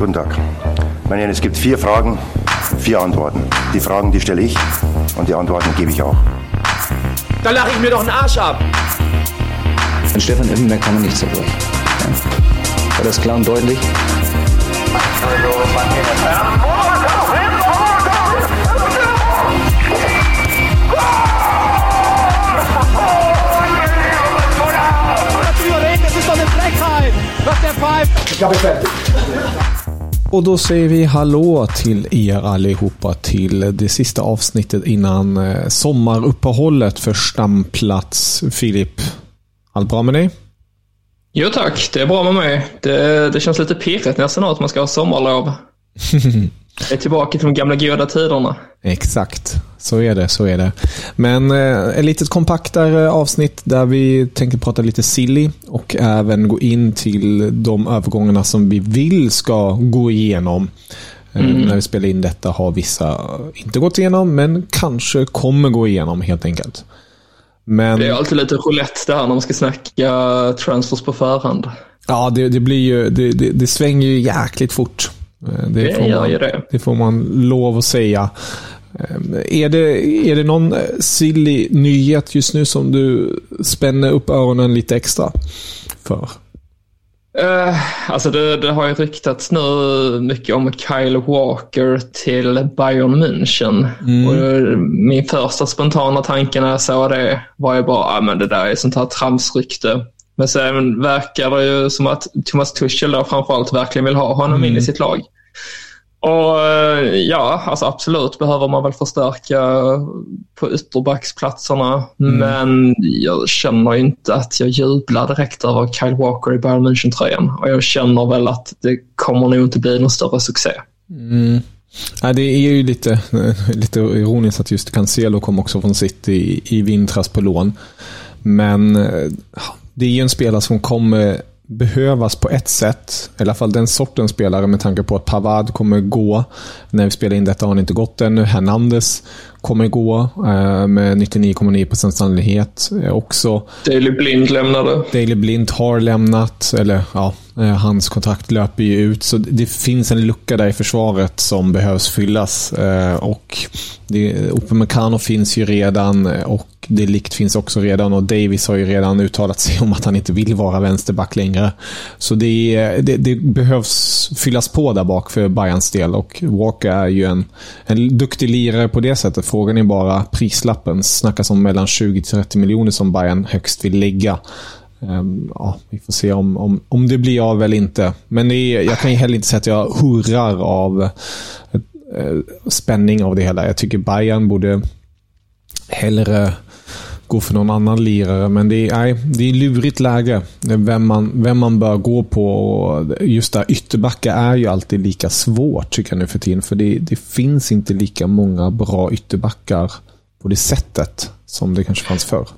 Guten Tag. Meine Herren, es gibt vier Fragen, vier Antworten. Die Fragen, die stelle ich und die Antworten gebe ich auch. Da lache ich mir doch einen Arsch ab. An Stefan Effenberg kann man nicht zerbrechen. Ja. War das klar und deutlich? Das ist doch eine Frechheit, was der pfeift. Ich habe fertig. Och då säger vi hallå till er allihopa till det sista avsnittet innan eh, sommaruppehållet för stamplats. Filip, allt bra med dig? Jo tack, det är bra med mig. Det, det känns lite pirrigt nästan att man ska ha sommarlov. Jag är tillbaka till de gamla goda tiderna. Exakt, så är det. så är det. Men eh, ett litet kompaktare avsnitt där vi tänker prata lite silly och även gå in till de övergångarna som vi vill ska gå igenom. Eh, Mm. När vi spelar in detta har vissa inte gått igenom, men kanske kommer gå igenom helt enkelt. Men... Det är alltid lite roulette där när man ska snacka transfers på förhand. Ja, det, det blir ju, det, det, det svänger ju jäkligt fort. Eh, Det får man, det. det får man lov att säga. Eh, Är det, är det någon eh, silly nyhet just nu som du spänner upp öronen lite extra för? Uh, alltså det, det har ju ryktats nu mycket om Kyle Walker till Bayern München. Och eh, min första spontana tanke när jag såg det var ju bara, ah, men det där är sånt här tramsrykte. Men sen verkar det ju som att Thomas Tuchel då framförallt verkligen vill ha honom in i sitt lag. Och eh, ja, alltså absolut behöver man väl förstärka på ytterbacksplatserna. Men jag känner inte att jag jublar direkt över Kyle Walker i Bayern München-tröjan. Och jag känner väl att det kommer nog inte bli någon större succé. Ja, det är ju lite, lite ironiskt att just Cancelo kom också från City i, i vintras på lån. Men eh, det är ju en spelare som kommer behövas på ett sätt. I alla fall den sortens spelare med tanke på att Pavard kommer gå. När vi spelar in detta har han inte gått ännu. Hernandez kommer gå eh, med 99,9% sannolikhet eh, också. Daley Blind lämnade. Daley Blind har lämnat, eller ja, eh, hans kontrakt löper ju ut. Så det finns en lucka där i försvaret som behövs fyllas. Eh, Och det, Upamecano finns ju redan eh, och Delikt finns också redan och Davis har ju redan uttalat sig om att han inte vill vara vänsterback längre. Så det, det, det behövs fyllas på där bak för Bayerns del och Walker är ju en, en duktig lirare på det sättet. Frågan är bara prislappen. Snackas om mellan 20-30 miljoner som Bayern högst vill lägga. Ehm, ja, vi får se om, om, om det blir av eller inte. Men det är, jag kan ju heller inte säga att jag hurrar av eh, spänning av det hela. Jag tycker Bayern borde hellre gå för någon annan lirare. Men det är, nej, det är lurigt läge. Vem man, vem man bör gå på. Och Just där ytterbackar är ju alltid lika svårt tycker jag nu för tiden. För det, det finns inte lika många bra ytterbackar på det sättet som det kanske fanns förr.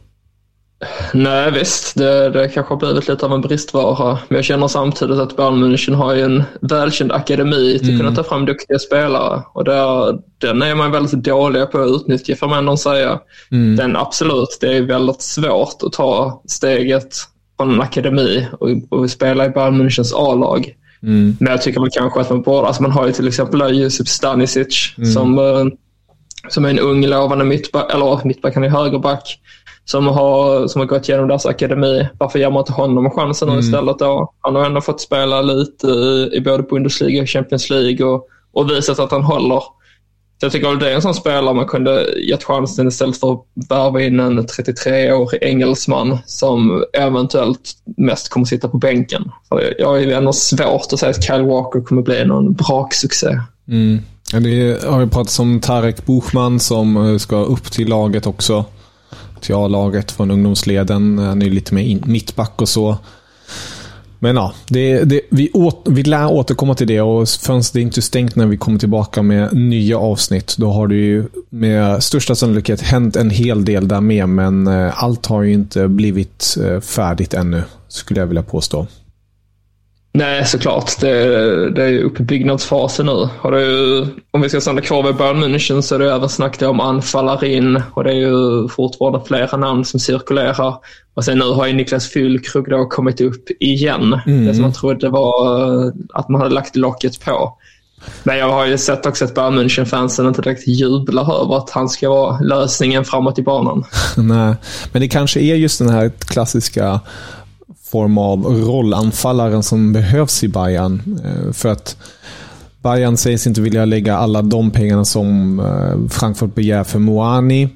Nej visst, det, det kanske har blivit lite av en bristvara. Men jag känner samtidigt att Bayern München har ju en välkänd akademi till att kunna ta fram duktiga spelare. Och där, den är man väldigt dåliga på att utnyttja får man ändå säga. Den absolut, det är väldigt svårt att ta steget från en akademi och, och spela i Bayern Münchens A-lag. Men jag tycker man kanske att man borde, alltså man har ju till exempel Josip Stanisic som, eh, som är en ung lovande mittback, eller mittback, han är högerback som har, som har gått igenom deras akademi. Varför ger man inte honom chansen nu istället då? Han har ändå fått spela lite i, i både Bundesliga och Champions League och, och visat att han håller. Så jag tycker att det är en sån spelare man kunde gett chansen istället för att värva in en 33-årig engelsman som eventuellt mest kommer sitta på bänken. För jag- ju ändå svårt att säga att Kyle Walker kommer bli någon braksuccé. Ja, Det har ju pratats om Tarek Buchman som eh, ska upp till laget också till A-laget från ungdomsleden. Han är lite mer mittback och så. Men ja, det, det, vi, åt, vi lär återkomma till det och fönstret är inte stängt när vi kommer tillbaka med nya avsnitt. Då har det ju med största sannolikhet hänt en hel del där med, men eh, allt har ju inte blivit eh, färdigt ännu, skulle jag vilja påstå. Nej, såklart. Det, det är ju uppbyggnadsfasen nu. Och det är ju, om vi ska stanna kvar vid Bayern München så är det även snack om anfallare in och det är ju fortfarande flera namn som cirkulerar. Och sen nu har ju Niklas Füllkrug då kommit upp igen. Mm. Det som man trodde var eh, att man hade lagt locket på. Men jag har ju sett också att Bayern München-fansen inte direkt jublar över att han ska vara lösningen framåt i banan. Nej, men det kanske är just den här klassiska form av rollanfallaren som behövs i Bayern. Eh, för att Bayern sägs inte vilja lägga alla de pengarna som eh, Frankfurt begär för Moani.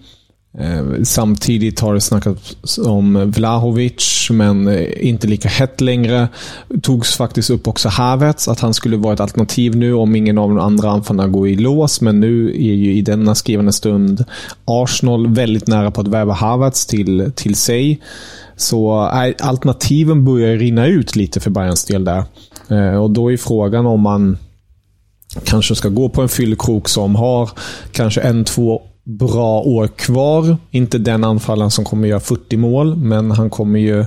Eh, samtidigt har det snackats om Vlahovic, men inte lika hett längre. Togs faktiskt upp också Havertz, att han skulle vara ett alternativ nu om ingen av de andra anfallarna går i lås. Men nu är ju i denna skrivande stund Arsenal väldigt nära på att värva Havertz till, till sig. Så äh, alternativen börjar rinna ut lite för Bayerns del där. Eh, och då är frågan om man kanske ska gå på en fyllkrok som har kanske en, två bra år kvar. Inte den anfallaren som kommer göra 40 mål, men han kommer ju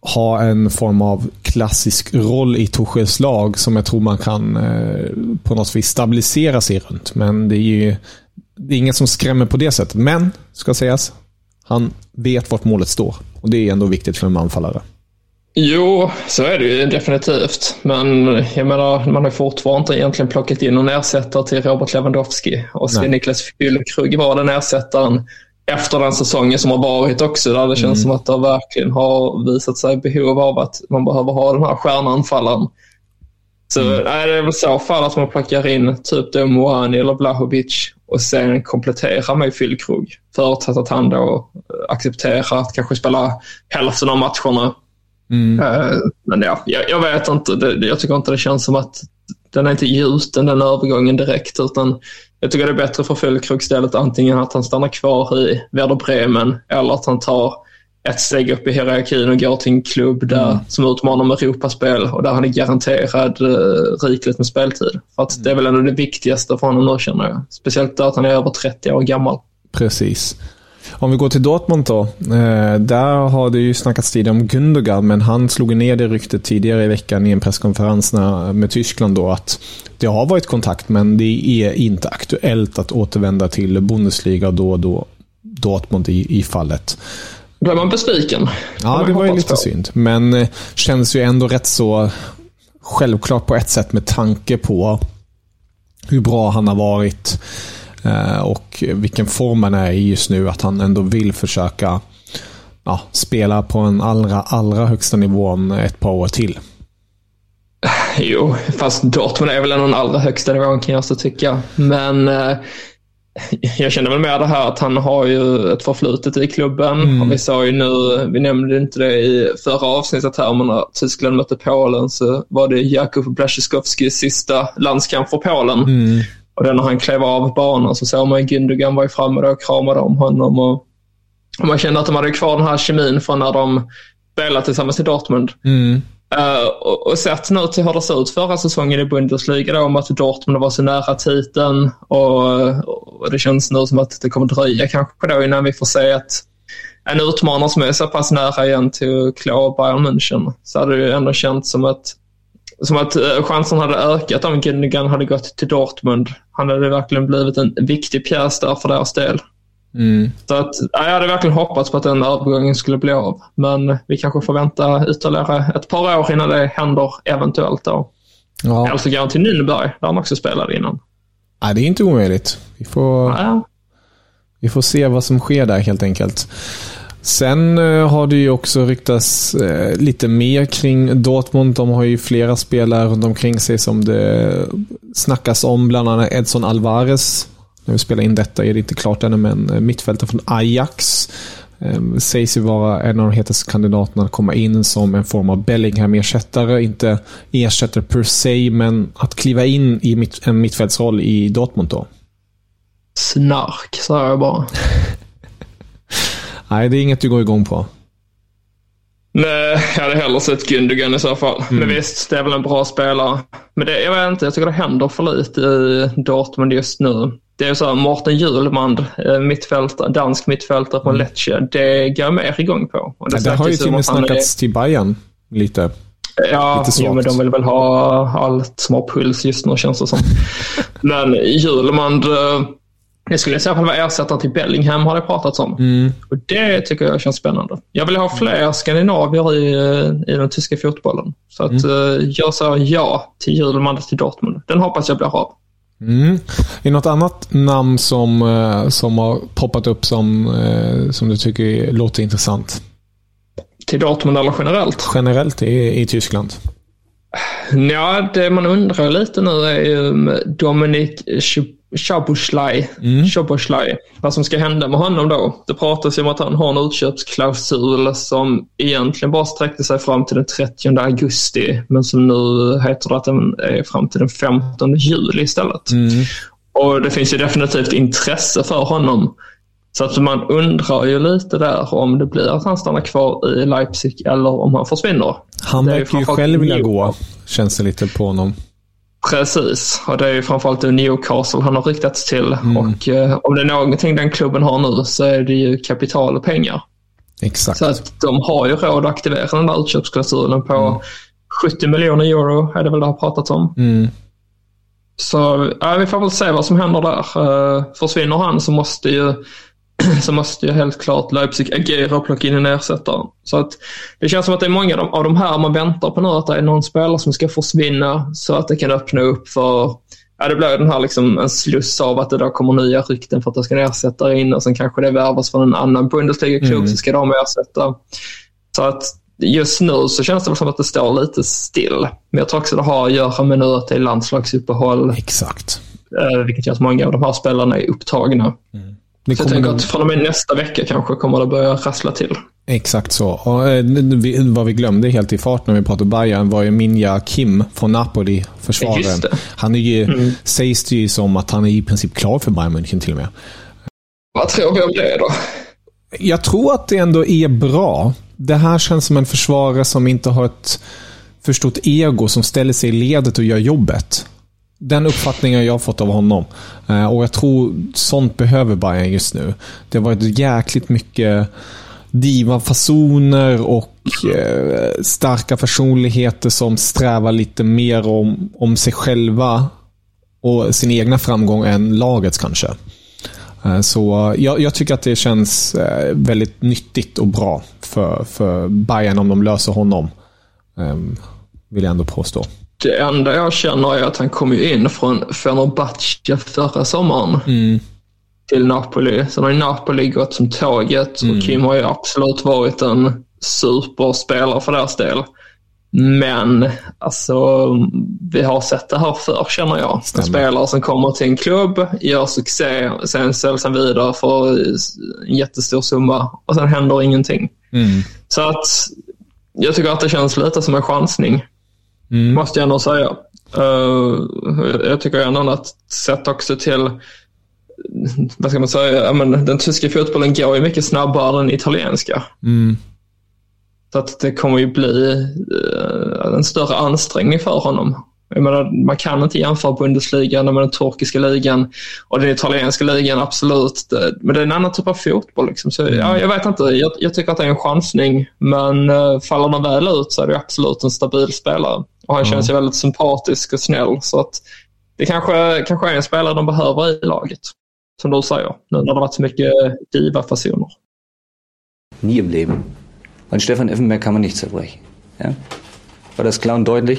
ha en form av klassisk roll i Torshälls lag som jag tror man kan eh, på något vis stabilisera sig runt. Men det är ju det är inget som skrämmer på det sättet. Men, ska sägas, han vet vart målet står. Och det är ändå viktigt för en anfallare. Jo, så är det ju definitivt. Men jag menar, man har fortfarande inte egentligen plockat in någon ersättare till Robert Lewandowski. Och ska Niklas Füllkrug vara den ersättaren efter den säsongen som har varit också, där det känns mm. som att det verkligen har visat sig behov av att man behöver ha den här stjärnanfallaren. Så mm. nej, det är väl så fall att man plockar in typ då Moani eller Blahovic och sen komplettera med Fyllkrog. Förutsatt att han då accepterar att kanske spela hälften av matcherna. Mm. Uh, men ja, jag, jag vet inte. Det, jag tycker inte det känns som att den är inte gjuten den övergången direkt. Utan jag tycker det är bättre för Fyllkrog istället antingen att han stannar kvar i Werder Bremen eller att han tar ett steg upp i hierarkin och går till en klubb där, mm. som utmanar med Europaspel och där han är garanterad uh, rikligt med speltid. För att mm. Det är väl ändå det viktigaste för honom nu känner jag. Speciellt att han är över 30 år gammal. Precis. Om vi går till Dortmund då. Eh, där har det ju snackats tidigare om Gundogan, men han slog ner det ryktet tidigare i veckan i en presskonferens med Tyskland då att det har varit kontakt, men det är inte aktuellt att återvända till Bundesliga då då Dortmund i, i fallet. Då är man besviken. Ja, det var ju lite på. synd. Men eh, känns ju ändå rätt så självklart på ett sätt med tanke på hur bra han har varit eh, och vilken form han är i just nu. Att han ändå vill försöka ja, spela på en allra, allra högsta nivån ett par år till. Jo, fast Dortmund är väl den allra högsta nivån kan jag så tycka. Men eh, jag känner väl med det här att han har ju ett förflutet i klubben. Mm. Och vi sa ju nu, vi nämnde inte det i förra avsnittet här, men när Tyskland mötte Polen så var det Jakub Blaszczykowskis sista landskamp för Polen. Mm. Och då när han klev av banan så såg man Gündogan var ju framme och kramade om honom. Och, och man kände att de hade kvar den här kemin från när de spelade tillsammans i Dortmund. Mm. Uh, och, och sett nu till hur det såg ut förra säsongen i Bundesliga då, om att Dortmund var så nära titeln och, och, det känns nu som att det kommer dröja kanske då innan vi får se att en utmanare som är så pass nära igen till att klå Bayern München så hade det ju ändå känts som att, som att eh, chansen hade ökat om Gundogan hade gått till Dortmund. Han hade verkligen blivit en viktig pjäs där för deras del. Mm. Så att, jag hade verkligen hoppats på att den övergången skulle bli av. Men vi kanske får vänta ytterligare ett par år innan det händer eventuellt. Då. Ja. Eller så går han till Nürnberg, där han också spelade innan. Nej, det är inte omöjligt. Vi får, ja. vi får se vad som sker där helt enkelt. Sen eh, har det ju också ryktats eh, lite mer kring Dortmund. De har ju flera spelare runt omkring sig som det snackas om. Bland annat Edson Alvarez när vi spelar in detta är det inte klart ännu, men eh, mittfältaren från Ajax eh, sägs ju vara en av de hetaste kandidaterna att komma in som en form av Bellingham-ersättare. Inte ersättare per se, men att kliva in i mitt, en mittfältsroll i Dortmund då. Snark, sa jag bara. Nej, det är inget du går igång på. Nej, jag hade hellre sett Gündogan i så fall. Mm. Men visst, det är väl en bra spelare. Men det, jag vet inte, jag tycker det händer för lite i Dortmund just nu. Det är så här, Mårten Hjulmand, eh, mittfältare, dansk mittfältare från mm. Lecce, det går jag mer igång på. Och det, ja, det har ju till och med snackats är... till Bayern lite. Ja, jo, men de vill väl ha allt som har puls just nu känns det som. men Hjulmand eh, det skulle i så fall vara ersättare till Bellingham har det pratats om. Mm. Och Det tycker jag känns spännande. Jag vill ha fler skandinavier i, eh, i den tyska fotbollen. Så att, mm. jag sa ja till Hjulman till Dortmund. Den hoppas jag blir av. Mm. Är det något annat namn som, eh, som har poppat upp som, som du tycker låter intressant? Till Dortmund eller generellt? Generellt i, i Tyskland. Ja, det man undrar lite nu är ju Dominik Chabuslaj. Mm. Vad som ska hända med honom då. Det pratas ju om att han har en utköpsklausul som egentligen bara sträckte sig fram till den 30 augusti. Men som nu heter det att den är fram till den 15 juli istället. Mm. Och det finns ju definitivt intresse för honom. Så att man undrar ju lite där om det blir att han stannar kvar i Leipzig eller om han försvinner. Han verkar ju själv vilja gå, känns det lite på honom. Precis, och det är ju framförallt Newcastle han har riktats till. Mm. Och eh, om det är någonting den klubben har nu så är det ju kapital och pengar. Exakt. Så att de har ju råd att aktivera den där utköpsklausulen på mm. 70 miljoner euro är det väl det har pratats om. Mm. Så ja, vi får väl se vad som händer där. Uh, försvinner han så måste ju så måste ju helt klart Leipzig agera och plocka in en ersättare. Så att det känns som att det är många av de här man väntar på nu, att det är någon spelare som ska försvinna så att det kan öppna upp för Ja, det blir den här liksom en sluss av att det då kommer nya rykten för att det ska en ersättare in och sen kanske det värvas från en annan Bundesliga-klubb mm. så ska de ersätta. Så att just nu så känns det som att det står lite still. Men jag tror också det har att göra med nu att det är landslagsuppehåll. Exakt. Eh, vilket gör att många av de här spelarna är upptagna. Mm. Det så jag tänker att från och med nästa vecka kanske kommer det börja rassla till. Exakt så. Och, eh, vad vi glömde helt i fart när vi pratade Bayern var ju Minja Kim från Napoli, försvararen. Han är ju, mm. sägs det ju som att han är i princip klar för Bayern München till och med. Vad tror vi om det då? Jag tror att det ändå är bra. Det här känns som en försvarare som inte har ett för stort ego som ställer sig i ledet och gör jobbet den uppfattningen jag har fått av honom. Eh, och jag tror sånt behöver Bayern just nu. Det har varit jäkligt mycket divafasoner och eh, starka personligheter som strävar lite mer om, om sig själva och sin egna framgång än lagets kanske. Eh, så jag, jag, tycker att det känns eh, väldigt nyttigt och bra för, för Bayern om de löser honom. Eh, vill jag ändå påstå. Det enda jag känner är att han kom in från Fenerbahce förra sommaren mm. till Napoli. Sen har ju Napoli gått som tåget mm. och Kim har ju absolut varit en superspelare för deras del. Men alltså, vi har sett det här förr känner jag. En spelare som kommer till en klubb, gör succé, sen säljs han vidare för en jättestor summa och sen händer ingenting. Mm. Så att jag tycker att det känns lite som en chansning. Mm. Måste jag nog säga. Uh, jag tycker ändå att sett också till vad ska man säga, men den tyska fotbollen går ju mycket snabbare än den italienska. Mm. Så att det kommer ju bli uh, en större ansträngning för honom. Jag menar, man kan inte jämföra Bundesliga med den turkiska ligan och den italienska ligan, absolut. Men det är en annan typ av fotboll. Liksom. Så, mm. ja, jag vet inte, jag, jag, tycker att det är en chansning. Men uh, faller den väl ut så är det absolut en stabil spelare. Och han mm. känns ju väldigt sympatisk och snäll. Så att det kanske, kanske är en spelare de behöver i laget. Som du säger, nu när det varit så mycket diva-fasoner. Nie im Leben. An Stefan Effenberg kann man nicht zerbrechen. Ja? War das klar und deutlich?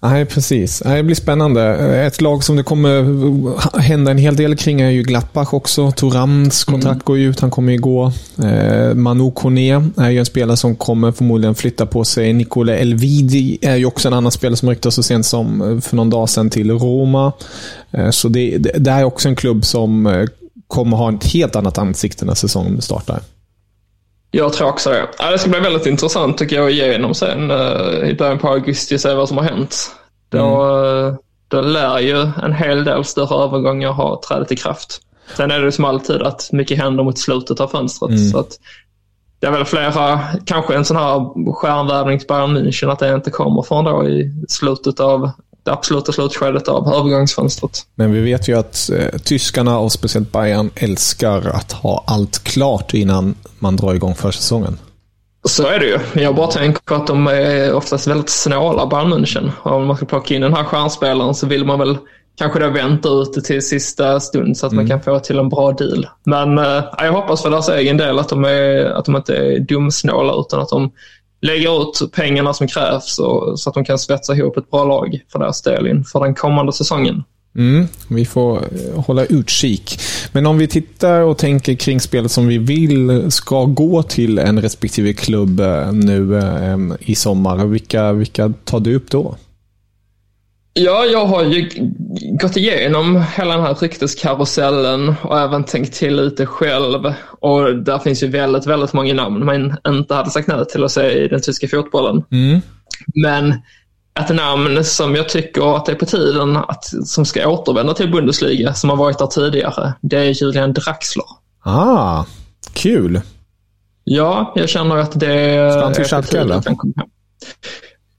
Nej, precis. Det blir spännande. Ett lag som det kommer hända en hel del kring är ju Gladbach också. Torams kontrakt mm. går ju ut. Han kommer ju gå. Eh, Manu Kone är ju en spelare som kommer förmodligen flytta på sig. Nicola Elvidi är ju också en annan spelare som ryktas så sent som eh, för någon dag sedan till Roma. Eh, så det, det, är också en klubb som kommer ha ett helt annat ansikte när säsongen startar. Jag tror också det. Ja, det ska bli väldigt intressant tycker jag igenom sen uh, i början på augusti se vad som har hänt. Då, mm. då lär ju en hel del större övergångar ha trädet i kraft. Sen är det som alltid att mycket händer mot slutet av fönstret. Mm. Så att det är väl flera, kanske en sån här stjärnvärvning till Bayern München, att det inte kommer förrän då i slutet av det absoluta slutskedet av övergångsfönstret. Men vi vet ju att eh, tyskarna och speciellt Bayern älskar att ha allt klart innan man drar igång försäsongen. Så är det ju. Jag bara tänker att de är oftast väldigt snåla, Bayern München. Om man ska plocka in den här stjärnspelaren så vill man väl kanske då vänta ut det till sista stund så att mm. man kan få till en bra deal. Men äh, jag hoppas för deras egen del att de, är, att de inte är dumsnåla utan att de lägger ut pengarna som krävs och, så att de kan svetsa ihop ett bra lag för deras del inför den kommande säsongen. Mm, vi får eh, hålla utkik. Men om vi tittar och tänker kring spelet som vi vill ska gå till en respektive klubb eh, nu eh, i sommar. Vilka, vilka tar du upp då? Ja, jag har ju gått igenom hela den här rykteskarusellen och även tänkt till lite själv. Och där finns ju väldigt, väldigt många namn man inte hade sagt nej till att se i den tyska fotbollen. Mm. Men ett namn som jag tycker att det är på tiden att, som ska återvända till Bundesliga, som har varit där tidigare, det är Julian Draxler. Ah, kul. Ja, jag känner att det Ska han till Schalke eller?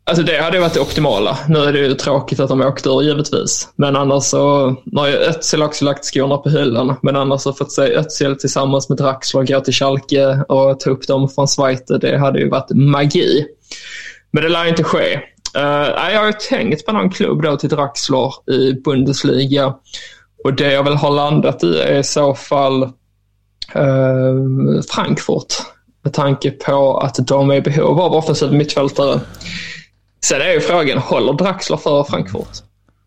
Alltså det hade varit det optimala. Nu är det ju tråkigt att de åkte ur givetvis. Men annars så, nu har ju Ötzil också lagt skorna på hyllan. Men annars så fått se Ötzil tillsammans med Draxler gå till Schalke och ta upp dem från Zweite. Det hade ju varit magi. Men det lär inte ske. Uh, jag har tänkt på någon klubb då till Draxler i Bundesliga. Och det jag väl har landat i är i så fall uh, Frankfurt. Med tanke på att de är i behov av offensiv mittfältare. Sen är ju frågan, håller Draxler för Frankfurt?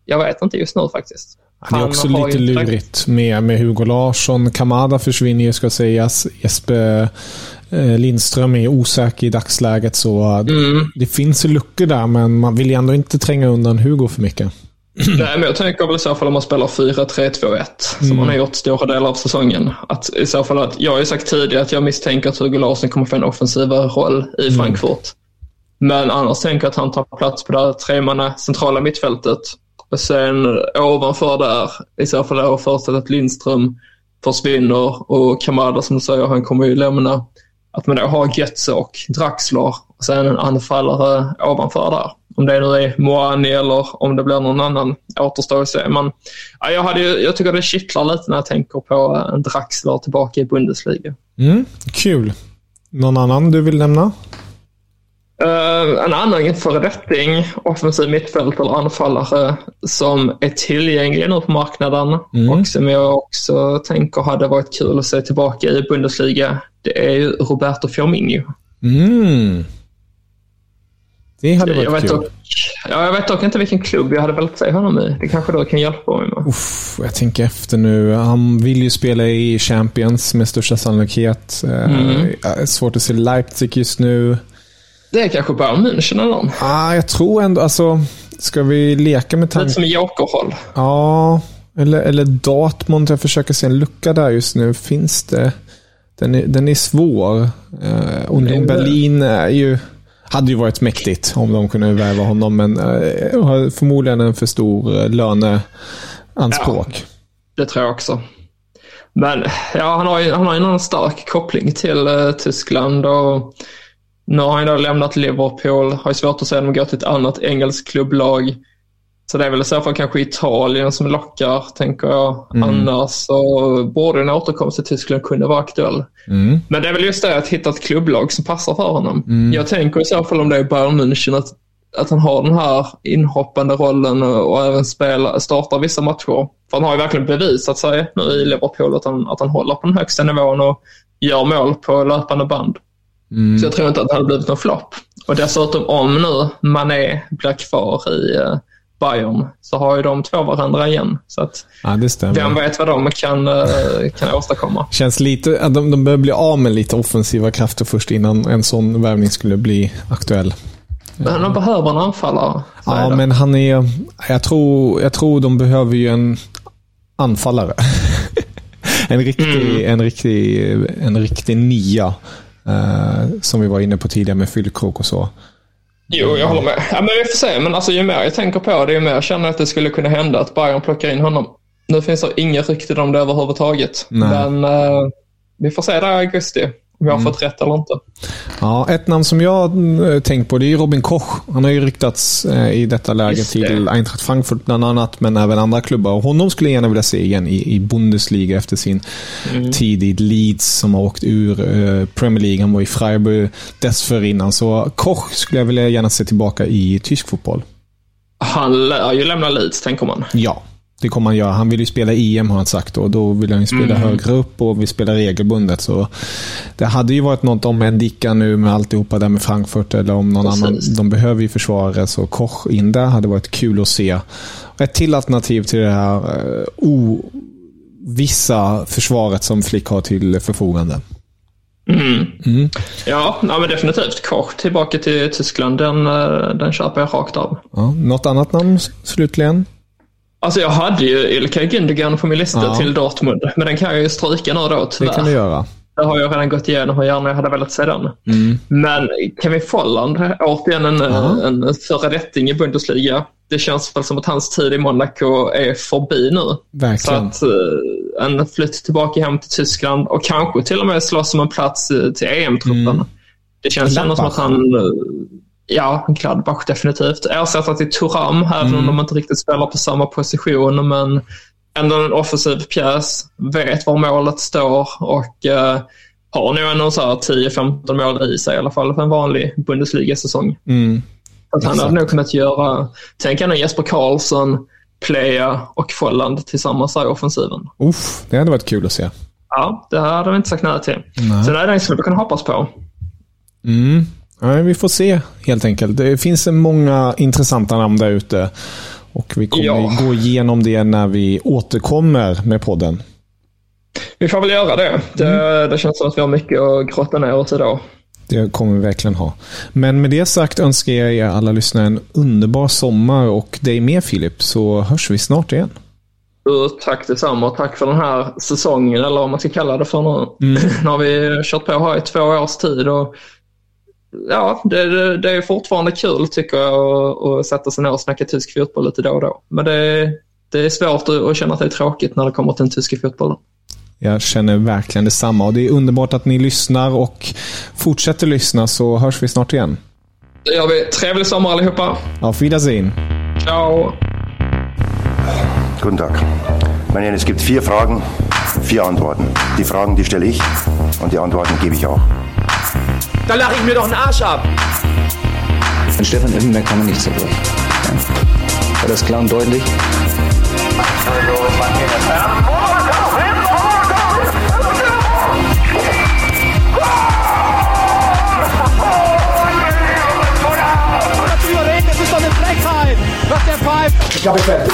Jag vet inte just nu faktiskt. det är också lite lurigt med, med Hugo Larsson. Kamada försvinner ju ska sägas. Jesper Lindström är osäker i dagsläget. Så mm. det finns luckor där, men man vill ju ändå inte tränga undan Hugo för mycket. Nej, men jag tänker väl i så fall om man spelar 4-3-2-1, mm. som man har gjort stora delar av säsongen. Att i så fall att, jag har ju sagt tidigare att jag misstänker att Hugo Larsson kommer få en offensivare roll i mm. Frankfurt. Men annars tänker jag att han tar plats på det här tremanna centrala mittfältet. Och sen ovanför där, i så fall då förutsatt att Lindström försvinner och Kamada som du säger, han kommer ju lämna. Att man då har Götze och Draxler och sen en anfallare ovanför där. Om det nu är Moani eller om det blir någon annan återstår att se. Men ja, jag, hade, jag tycker det kittlar lite när jag tänker på en Draxler tillbaka i Bundesliga. Mm, kul. Någon annan du vill nämna? Uh, en annan föredetting, offensiv mittfältare eller anfallare som är tillgänglig nu på marknaden mm. och som jag också tänker hade varit kul att se tillbaka i Bundesliga. Det är ju Roberto Firmino. Mm. Det hade varit jag kul. Dock, ja, jag vet dock inte vilken klubb jag hade velat se honom i. Det kanske du kan hjälpa mig med. Uff, jag tänker efter nu. Han vill ju spela i Champions med största sannolikhet. Eh, mm. svårt att se Leipzig just nu. Det är kanske Bayern München eller någon. Ah, jag tror ändå, alltså, ska vi leka med tanken? Lite som jokerhåll. Ja, eller, eller Dortmund. Jag försöker se en lucka där just nu. Finns det? Den är, den är svår. Uh, Union Berlin är ju, hade ju varit mäktigt om de kunde värva honom, men uh, har förmodligen en för stor uh, löneanspråk. Ja, det tror jag också. Men ja, han har ju, han har en stark koppling till uh, Tyskland och nu har han då lämnat Liverpool, har svårt att se dem gå till ett annat engelskt klubblag. Så det är väl i så fall kanske Italien som lockar, tänker jag. Mm. Annars så borde en återkomst till Tyskland kunna vara aktuell. Mm. Men det är väl just det att hitta ett klubblag som passar för honom. Mm. Jag tänker i så fall om det är Bayern München att, att han har den här inhoppande rollen och, och även spela, startar vissa matcher. För han har ju verkligen bevisat sig nu i Liverpool att han, att han håller på den högsta nivån och gör mål på löpande band. Mm. Så jag tror inte att det hade blivit någon flopp. Och dessutom om nu Mané blir kvar i uh, Bayern så har ju de två varandra igen. Så att ja, vem vet vad de kan, uh, kan åstadkomma. Känns lite, de, de börjar bli av med lite offensiva krafter först innan en sån värvning skulle bli aktuell. Men de behöver en anfallare. Ja, men han är... Jag tror, jag tror de behöver ju en anfallare. en, riktig, mm. en, riktig, en riktig nia. Uh, som vi var inne på tidigare med fyllkrok och så. Jo, jag håller med. Ja, men vi får se. Men alltså, ju mer jag tänker på det, ju mer jag känner att det skulle kunna hända att Bayern plockar in honom. Nu finns det inga rykten om det överhuvudtaget. Nej. Men uh, vi får se där i augusti. Om jag har mm. fått rätt eller inte. Ja, ett namn som jag eh, tänkt på det är Robin Koch. Han har ju ryktats eh, i detta läge till Eintracht Frankfurt bland annat, men även andra klubbar. Och honom skulle jag gärna vilja se igen i, i Bundesliga efter sin mm. tid i Leeds som har åkt ur eh, Premier League. Han var i Freiburg dessförinnan. Så Koch skulle jag vilja gärna se tillbaka i tysk fotboll. Han lär ju lämna Leeds, tänker man. Ja, det kommer han göra. Han vill ju spela EM har han sagt och då vill han ju spela mm. högre upp och vill spela regelbundet. Så det hade ju varit något om Endika nu med alltihopa där med Frankfurt eller om någon Precis. annan. De behöver ju försvarare så Koch in där hade varit kul att se. Ett till alternativ till det här uh, ovissa försvaret som Flick har till förfogande. Mm. Mm. Ja, ja, men definitivt. Koch tillbaka till Tyskland, den, eh, den köper jag rakt av. Ja, något annat namn slutligen? Alltså jag hade ju Ilkay Gündogan på min lista ja. till Dortmund, men den kan jag ju stryka nu då tyvärr. Det kan du göra. Det har jag redan gått igenom hur gärna jag hade velat se den. Mm. Men Kevin Folland, återigen en, ja. en föredetting i Bundesliga. Det känns väl som att hans tid i Monaco är förbi nu. Verkligen. Så att uh, en flytt tillbaka hem till Tyskland och kanske till och med slåss om en plats till EM-truppen. Mm. Det känns ändå som att han uh, Ja, Gladbach definitivt. Ersättare till Turam, även mm. om de inte riktigt spelar på samma position. Men ändå en offensiv pjäs, vet var målet står och eh, har nog ändå 10-15 mål i sig i alla fall för en vanlig Bundesliga-säsong. Mm. Att han hade nog kunnat göra, tänk ändå Jesper Karlsson, Playa och Folland tillsammans i offensiven. Uff, det hade varit kul att se. Ja, det hade vi inte sagt nej till. Nej. Så det är det som vi kan hoppas på. Mm. Ja, vi får se helt enkelt. Det finns många intressanta namn där ute. Och vi kommer ja. gå igenom det när vi återkommer med podden. Vi får väl göra det. Det, mm. det känns som att vi har mycket att grotta ner oss idag. Det kommer vi verkligen ha. Men med det sagt önskar jag er alla lyssnare en underbar sommar och dig med Filip, så hörs vi snart igen. Tack detsamma och tack för den här säsongen, eller vad man ska kalla det för nu. Mm. nu har vi kört på här i två års tid och ja, det, det, är fortfarande kul tycker jag att sätta sig ner och snacka tysk fotboll lite då och då. Men det, det är svårt att känna att det är tråkigt när det kommer till den tyska fotbollen. Jag känner verkligen detsamma och det är underbart att ni lyssnar och fortsätter lyssna så hörs vi snart igen. Det gör vi. Trevlig sommar allihopa. Auf Wiedersehen. Ciao. Guten Tag. Meine, es gibt vier Fragen, vier Antworten. Die Fragen, die stelle ich und die Antworten gebe ich auch. Da lache ich mir doch einen Arsch ab. An Stefan Effenberg kann man nicht zerbrechen. Ja. War das klar und deutlich? Das ist doch eine Frechheit, was der pfeift. Ich habe fertig.